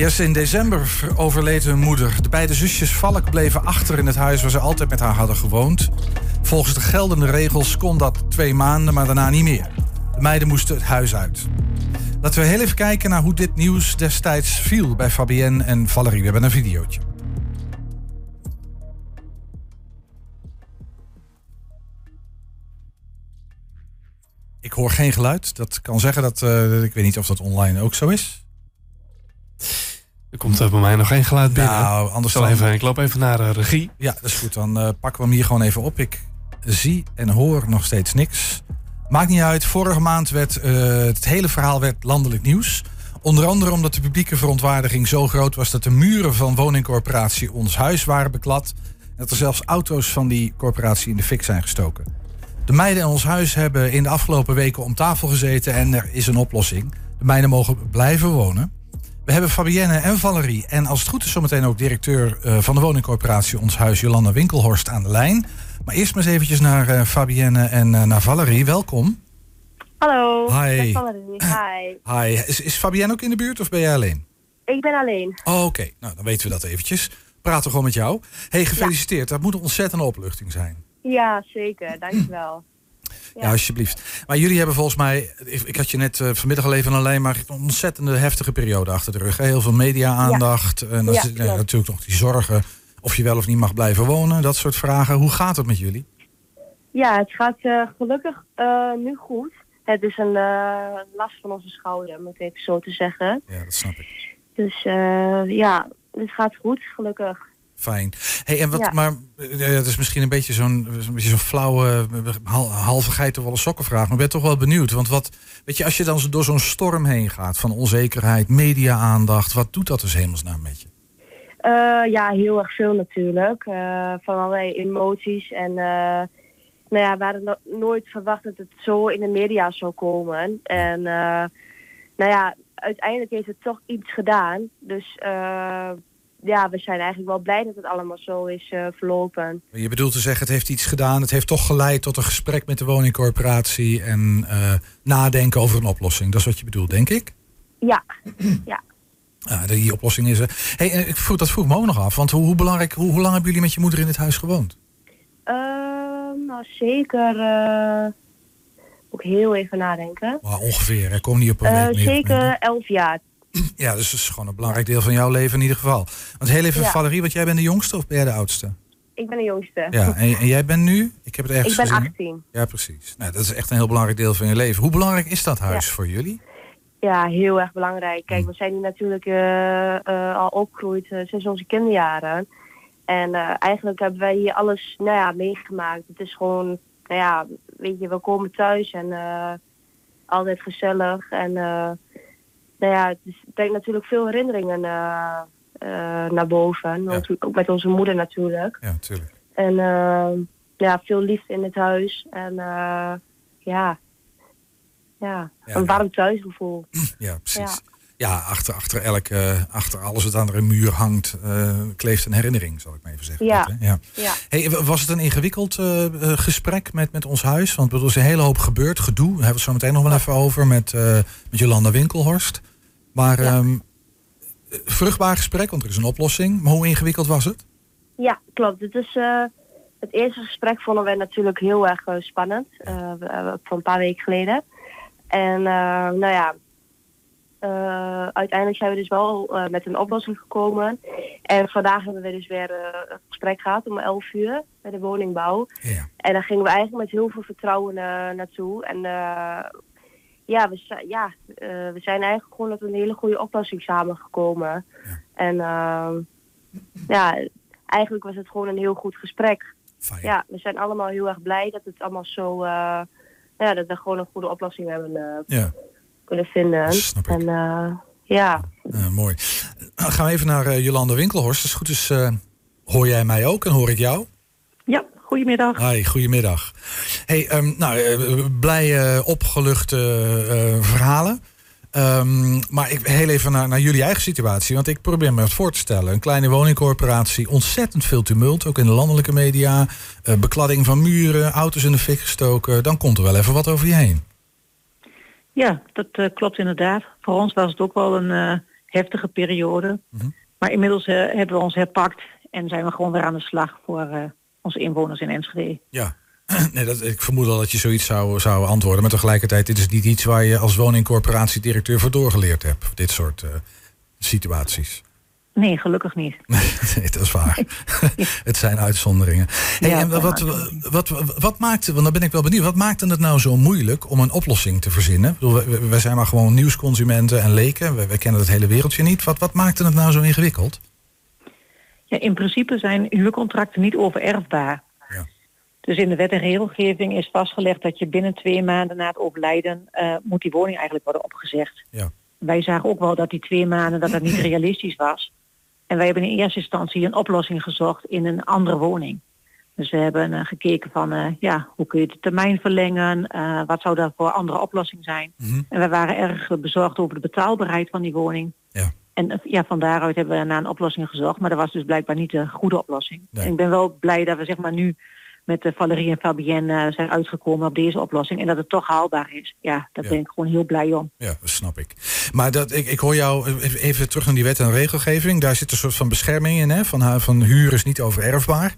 Yes, in december overleed hun moeder. De beide zusjes Valk bleven achter in het huis waar ze altijd met haar hadden gewoond. Volgens de geldende regels kon dat twee maanden, maar daarna niet meer. De meiden moesten het huis uit. Laten we heel even kijken naar hoe dit nieuws destijds viel bij Fabienne en Valerie. We hebben een videootje. Ik hoor geen geluid. Dat kan zeggen dat. Uh, ik weet niet of dat online ook zo is. Komt er bij mij nog geen geluid binnen. Nou, anders dan... even, ik loop even naar uh, regie. Ja, dat is goed. Dan uh, pakken we hem hier gewoon even op. Ik zie en hoor nog steeds niks. Maakt niet uit. Vorige maand werd het hele verhaal werd landelijk nieuws. Onder andere omdat de publieke verontwaardiging zo groot was dat de muren van woningcorporatie Ons Huis waren beklad. En dat er zelfs auto's van die corporatie in de fik zijn gestoken. De meiden in ons huis hebben in de afgelopen weken om tafel gezeten en er is een oplossing. De meiden mogen blijven wonen. We hebben Fabienne en Valerie en als het goed is zometeen ook directeur uh, van de woningcorporatie Ons Huis, Jolanda Winkelhorst, aan de lijn. Maar eerst maar eens eventjes naar uh, Fabienne en uh, naar Valerie. Welkom. Hallo. Hi. Valerie. Hi. Hi. Is, is Fabienne ook in de buurt of ben jij alleen? Ik ben alleen. Oh, Oké, nou dan weten we dat eventjes. Praten we gewoon met jou. hey, gefeliciteerd. Ja. Dat moet een ontzettende opluchting zijn. Ja, zeker. Dankjewel. Ja. alsjeblieft. Maar jullie hebben volgens mij, ik, ik had je net uh, vanmiddag al even alleen maar een ontzettende heftige periode achter de rug. Hè? Heel veel media-aandacht. En dan zit, natuurlijk nog die zorgen of je wel of niet mag blijven wonen, dat soort vragen. Hoe gaat het met jullie? Ja, het gaat uh, gelukkig uh, nu goed. Het is een last van onze schouder, om het even zo te zeggen. Ja, dat snap ik. Dus ja, het gaat goed, gelukkig. Fijn. Hey, en wat, ja. maar het is misschien een beetje zo'n beetje zo'n flauwe, halve geitenwolle sokkenvraag. Maar ik ben toch wel benieuwd. Want wat, weet je, als je dan door zo'n storm heen gaat van onzekerheid, media-aandacht, wat doet dat dus hemelsnaam met je? Uh, ja, heel erg veel natuurlijk. Uh, van allerlei emoties. En uh, nou ja, we hadden no nooit verwacht dat het zo in de media zou komen. En nou ja, uiteindelijk heeft het toch iets gedaan. Dus ja, we zijn eigenlijk wel blij dat het allemaal zo is uh, verlopen. Je bedoelt te zeggen, het heeft iets gedaan. Het heeft toch geleid tot een gesprek met de woningcorporatie en uh, nadenken over een oplossing. Dat is wat je bedoelt, denk ik? Ja, ja. Ah, die oplossing is er. Hey, ik vroeg, dat vroeg me ook nog af. Want hoe, hoe belangrijk, hoe, hoe, lang hebben jullie met je moeder in het huis gewoond? Uh, nou, zeker. ook heel even nadenken. Maar ongeveer, hè? kom niet op een week Zeker elf jaar. Ja, dus dat is gewoon een belangrijk deel van jouw leven in ieder geval. Want heel even, ja. Valerie, want jij bent de jongste of ben jij de oudste? Ik ben de jongste. Ja, en, en jij bent nu? Ik heb het ergens Ik ben gezien. 18. Ja, precies. Nou, dat is echt een heel belangrijk deel van je leven. Hoe belangrijk is dat huis ja. voor jullie? Ja, heel erg belangrijk. Kijk, we zijn hier natuurlijk uh, uh, al opgegroeid uh, sinds onze kinderjaren. En eigenlijk hebben wij hier alles nou ja, meegemaakt. Het is gewoon, nou ja, weet je, we komen thuis en altijd gezellig. En nou ja, het brengt natuurlijk veel herinneringen uh, uh, naar boven. Ja. Ook met onze moeder natuurlijk. Ja, natuurlijk. En uh, ja, veel liefde in het huis. En ja, ja, ja, een warm thuisgevoel. Ja, precies. Ja, achter, achter, elke, achter alles wat aan de muur hangt, kleeft een herinnering, zal ik maar even zeggen. Ja. Dat, ja. ja. Hey, was het een ingewikkeld gesprek met, met ons huis? Want er is een hele hoop gebeurd, gedoe. Daar hebben we het zo meteen nog wel even over met, met Jolanda Winkelhorst. Maar ja. um, vruchtbaar gesprek, want er is een oplossing. Maar hoe ingewikkeld was het? Ja, klopt. Het, is, uh, het eerste gesprek vonden wij natuurlijk heel erg uh, spannend. Uh, van een paar weken geleden. En nou ja, uiteindelijk zijn we dus wel met een oplossing gekomen. En vandaag hebben we dus weer een gesprek gehad om 11 uur bij de woningbouw. Ja. En daar gingen we eigenlijk met heel veel vertrouwen naartoe. En ja, we, ja uh, we zijn eigenlijk gewoon tot een hele goede oplossing samengekomen. Ja. En uh, ja, eigenlijk was het gewoon een heel goed gesprek. Fijn. Ja, we zijn allemaal heel erg blij dat het allemaal zo, uh, ja, dat we gewoon een goede oplossing hebben ja. kunnen vinden. Snap ik. En ja. mooi. Dan gaan we even naar Jolanda Winkelhorst. Het goed is, hoor jij mij ook en hoor ik jou? Goedemiddag. Hi, goedemiddag. Hey, um, nou, uh, blije, opgeluchte uh, verhalen. Um, maar ik heel even naar, naar, jullie eigen situatie. Want ik probeer me het voor te stellen. Een kleine woningcorporatie, ontzettend veel tumult. Ook in de landelijke media. Uh, bekladding van muren, auto's in de fik gestoken. Dan komt er wel even wat over je heen. Ja, dat klopt inderdaad. Voor ons was het ook wel een heftige periode. Mhm. Maar inmiddels eh, hebben we ons herpakt en zijn we gewoon weer aan de slag voor eh, onze inwoners in Enschede. Ja. Nee, dat, ik vermoed al dat je zoiets zou, zou antwoorden. Maar tegelijkertijd, dit is niet iets waar je als woningcorporatiedirecteur voor doorgeleerd hebt. Dit soort eh, situaties. Nee, gelukkig niet. Nee, dat is waar. het zijn uitzonderingen. Hey, Ja, en wat, wat, wat, wat maakte, want dan ben ik wel benieuwd, wat maakte het nou zo moeilijk om een oplossing te verzinnen? Wij zijn maar gewoon nieuwsconsumenten en leken. We, we kennen het hele wereldje niet. Wat, wat maakte het nou zo ingewikkeld? Ja, in principe zijn huurcontracten niet overerfbaar. Ja. Dus in de wet en regelgeving is vastgelegd dat je binnen twee maanden na het overlijden eh, moet die woning eigenlijk worden opgezegd. Ja. Wij zagen ook wel dat die twee maanden dat dat niet realistisch was. En wij hebben in eerste instantie een oplossing gezocht in een andere woning. Dus we hebben eh, gekeken van eh, ja, hoe kun je de termijn verlengen, wat zou daar voor andere oplossing zijn. Mhm. En we waren erg bezorgd over de betaalbaarheid van die woning. Ja. En eh, ja, van daaruit hebben we naar een oplossing gezocht. Maar dat was dus blijkbaar niet de goede oplossing. Nee. En ik ben wel blij dat we zeg maar nu met de Valerie en Fabienne eh, zijn uitgekomen op deze oplossing. En dat het toch haalbaar is. Ja, daar Ja. ben ik gewoon heel blij om. Ja, dat snap ik. Maar dat, ik, ik hoor jou even- terug naar die wet en regelgeving. Daar zit een soort van bescherming in, hè? Van, van huur is niet overerfbaar.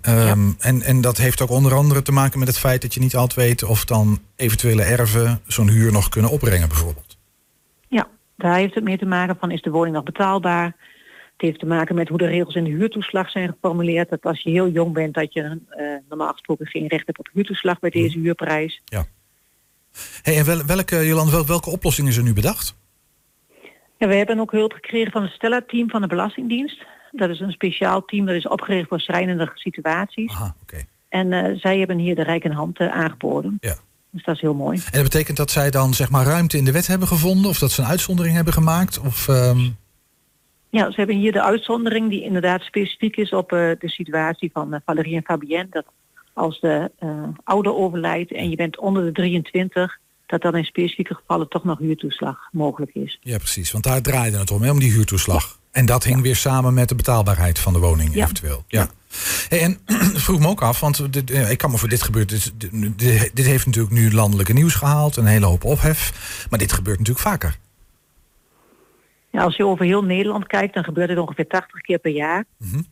Ehm, en, en dat heeft ook onder andere te maken met het feit dat je niet altijd weet of dan eventuele erven zo'n huur nog kunnen opbrengen, bijvoorbeeld. Ja, daar heeft het mee te maken van is de woning nog betaalbaar. Het heeft te maken met hoe de regels in de huurtoeslag zijn geformuleerd. Dat als je heel jong bent dat je eh, normaal gesproken geen recht hebt op huurtoeslag bij deze huurprijs. Hey, en wel, welke, Jolande, wel, welke oplossing is er nu bedacht? Ja, we hebben ook hulp gekregen van het Stella-team van de Belastingdienst. Dat is een speciaal team dat is opgericht voor schrijnende situaties. Aha, oké. En eh, zij hebben hier de rijke hand eh, aangeboden. Ja. Dus dat is heel mooi. En dat betekent dat zij dan zeg maar ruimte in de wet hebben gevonden? Of dat ze een uitzondering hebben gemaakt? Of, ehm, Ja, ze hebben hier de uitzondering die inderdaad specifiek is op eh, de situatie van eh, Valerie en Fabienne. Dat als de eh, ouder overlijdt en je bent onder de 23, dat dan in specifieke gevallen toch nog huurtoeslag mogelijk is. Ja, precies. Want daar draaide het om, hè, om die huurtoeslag. En dat hing weer samen met de betaalbaarheid van de woning Ja. eventueel. Ja. Hey, en vroeg me ook af, want dit, eh, ik kan me voor dit gebeurt. Dit, dit, dit heeft natuurlijk nu landelijke nieuws gehaald, een hele hoop ophef. Maar dit gebeurt natuurlijk vaker. Ja, als je over heel Nederland kijkt, dan gebeurt het ongeveer 80 keer per jaar. Mhm.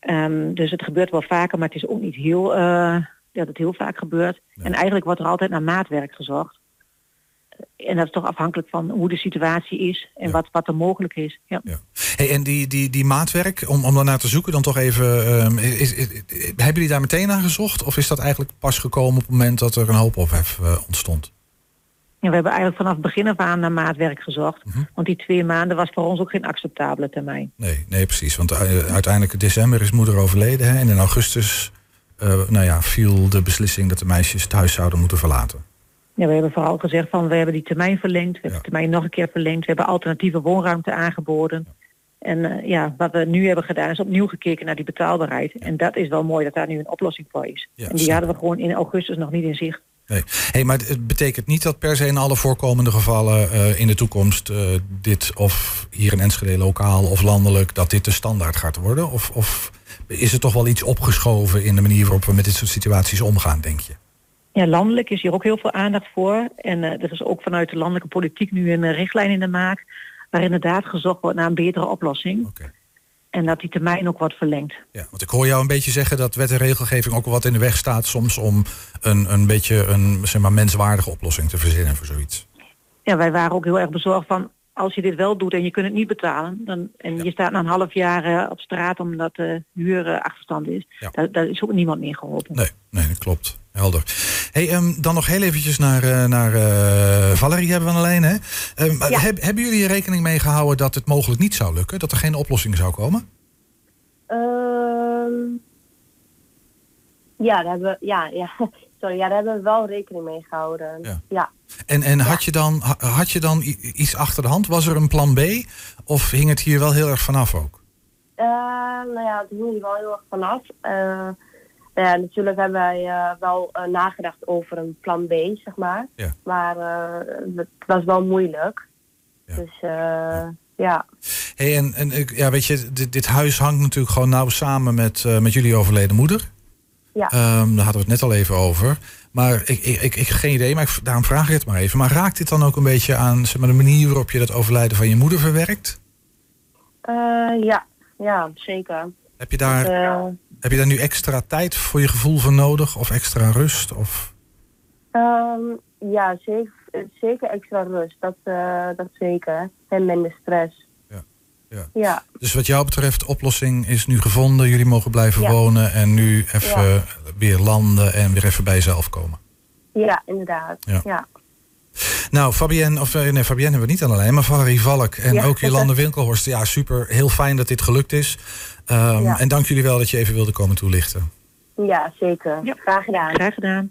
Ehm, dus het gebeurt wel vaker, maar het is ook niet heel, eh, dat het heel vaak gebeurt. En eigenlijk wordt er altijd naar maatwerk gezocht. En dat is toch afhankelijk van hoe de situatie is en Ja. wat, wat er mogelijk is. Ja. Ja. Hey, en die, die, die maatwerk, om, om daarnaar te zoeken, dan toch even. ehm, is, is- hebben jullie daar meteen naar gezocht? Of is dat eigenlijk pas gekomen op het moment dat er een hoop ophef eh, ontstond? En we hebben eigenlijk vanaf het begin af aan naar maatwerk gezocht. Mhm. Want die twee maanden was voor ons ook geen acceptabele termijn. Nee, nee, precies. Want uiteindelijk in december is moeder overleden. Hè, en in augustus eh, nou ja, viel de beslissing dat de meisjes het huis zouden moeten verlaten. Ja, we hebben vooral gezegd van we hebben die termijn verlengd. We hebben Ja. de termijn nog een keer verlengd. We hebben alternatieve woonruimte aangeboden. En eh, ja, wat we nu hebben gedaan is opnieuw gekeken naar die betaalbaarheid. En dat is wel mooi dat daar nu een oplossing voor is. Ja, en die snap hadden we gewoon in augustus nog niet in zicht. Nee. Hey, maar het betekent niet dat per se in alle voorkomende gevallen eh, in de toekomst eh, dit of hier in Enschede lokaal of landelijk, dat dit de standaard gaat worden? Of, of is er toch wel iets opgeschoven in de manier waarop we met dit soort situaties omgaan, denk je? Ja, landelijk is hier ook heel veel aandacht voor. En eh, er is ook vanuit de landelijke politiek nu een richtlijn in de maak. Waar inderdaad gezocht wordt naar een betere oplossing. En dat die termijn ook wordt verlengd. Ja, want ik hoor jou een beetje zeggen dat wet en regelgeving ook wat in de weg staat soms om een, een beetje een zeg maar, menswaardige oplossing te verzinnen voor zoiets. Ja, wij waren ook heel erg bezorgd van als je dit wel doet en je kunt het niet betalen. Dan, en Ja. je staat na een half jaar eh, op straat omdat de huur eh, achterstand is. Ja. Daar, daar is ook niemand meer geholpen. Nee, nee, dat klopt. Helder. Hey, ehm, dan nog heel eventjes naar, eh, naar eh, Valerie hebben we aan de lijn. Hè? Ehm, Ja. heb- hebben jullie er rekening mee gehouden dat het mogelijk niet zou lukken? Dat er geen oplossing zou komen? Ehm, ja, daar hebben we, ja, ja, sorry, ja, daar hebben we wel rekening mee gehouden. Ja. ja. En, en had, je dan, ha- had je dan iets achter de hand? Was er een plan B? Of hing het hier wel heel erg vanaf ook? Eh, nou ja, het hing er wel heel erg vanaf. Eh, ja, natuurlijk hebben wij eh, wel eh, nagedacht over een plan B, zeg maar. Ja. Maar eh, het was wel moeilijk. Ja. Dus eh, ja. Hey, en, en ik- ja, weet je, dit, dit huis hangt natuurlijk gewoon nauw samen met, eh, met jullie overleden moeder. Ja. Ehm, daar hadden we het net al even over. Maar ik, ik, ik, geen idee, maar ik, daarom vraag ik het maar even. Maar raakt dit dan ook een beetje aan zeg maar, de manier waarop je dat overlijden van je moeder verwerkt? Eh, ja, ja, zeker. Heb je, daar, Eh, heb je daar nu extra tijd voor je gevoel voor nodig? Of extra rust? Of... ehm, ja, zeker, zeker extra rust. Dat, eh, dat zeker. En minder stress. Ja, ja. Ja, Dus wat jou betreft, oplossing is nu gevonden. Jullie mogen blijven Ja. wonen en nu even Ja. weer landen en weer even bij jezelf komen. ja inderdaad. Ja. Nou, Fabienne, of eh, nee, Fabienne hebben we niet alleen, maar Valerie Valk en Ja. ook Jolande Winkelhorst. Ja, super. Heel fijn dat dit gelukt is. Ehm, Ja. En dank jullie wel dat je even wilde komen toelichten. ja zeker. Ja. Graag gedaan. Graag gedaan.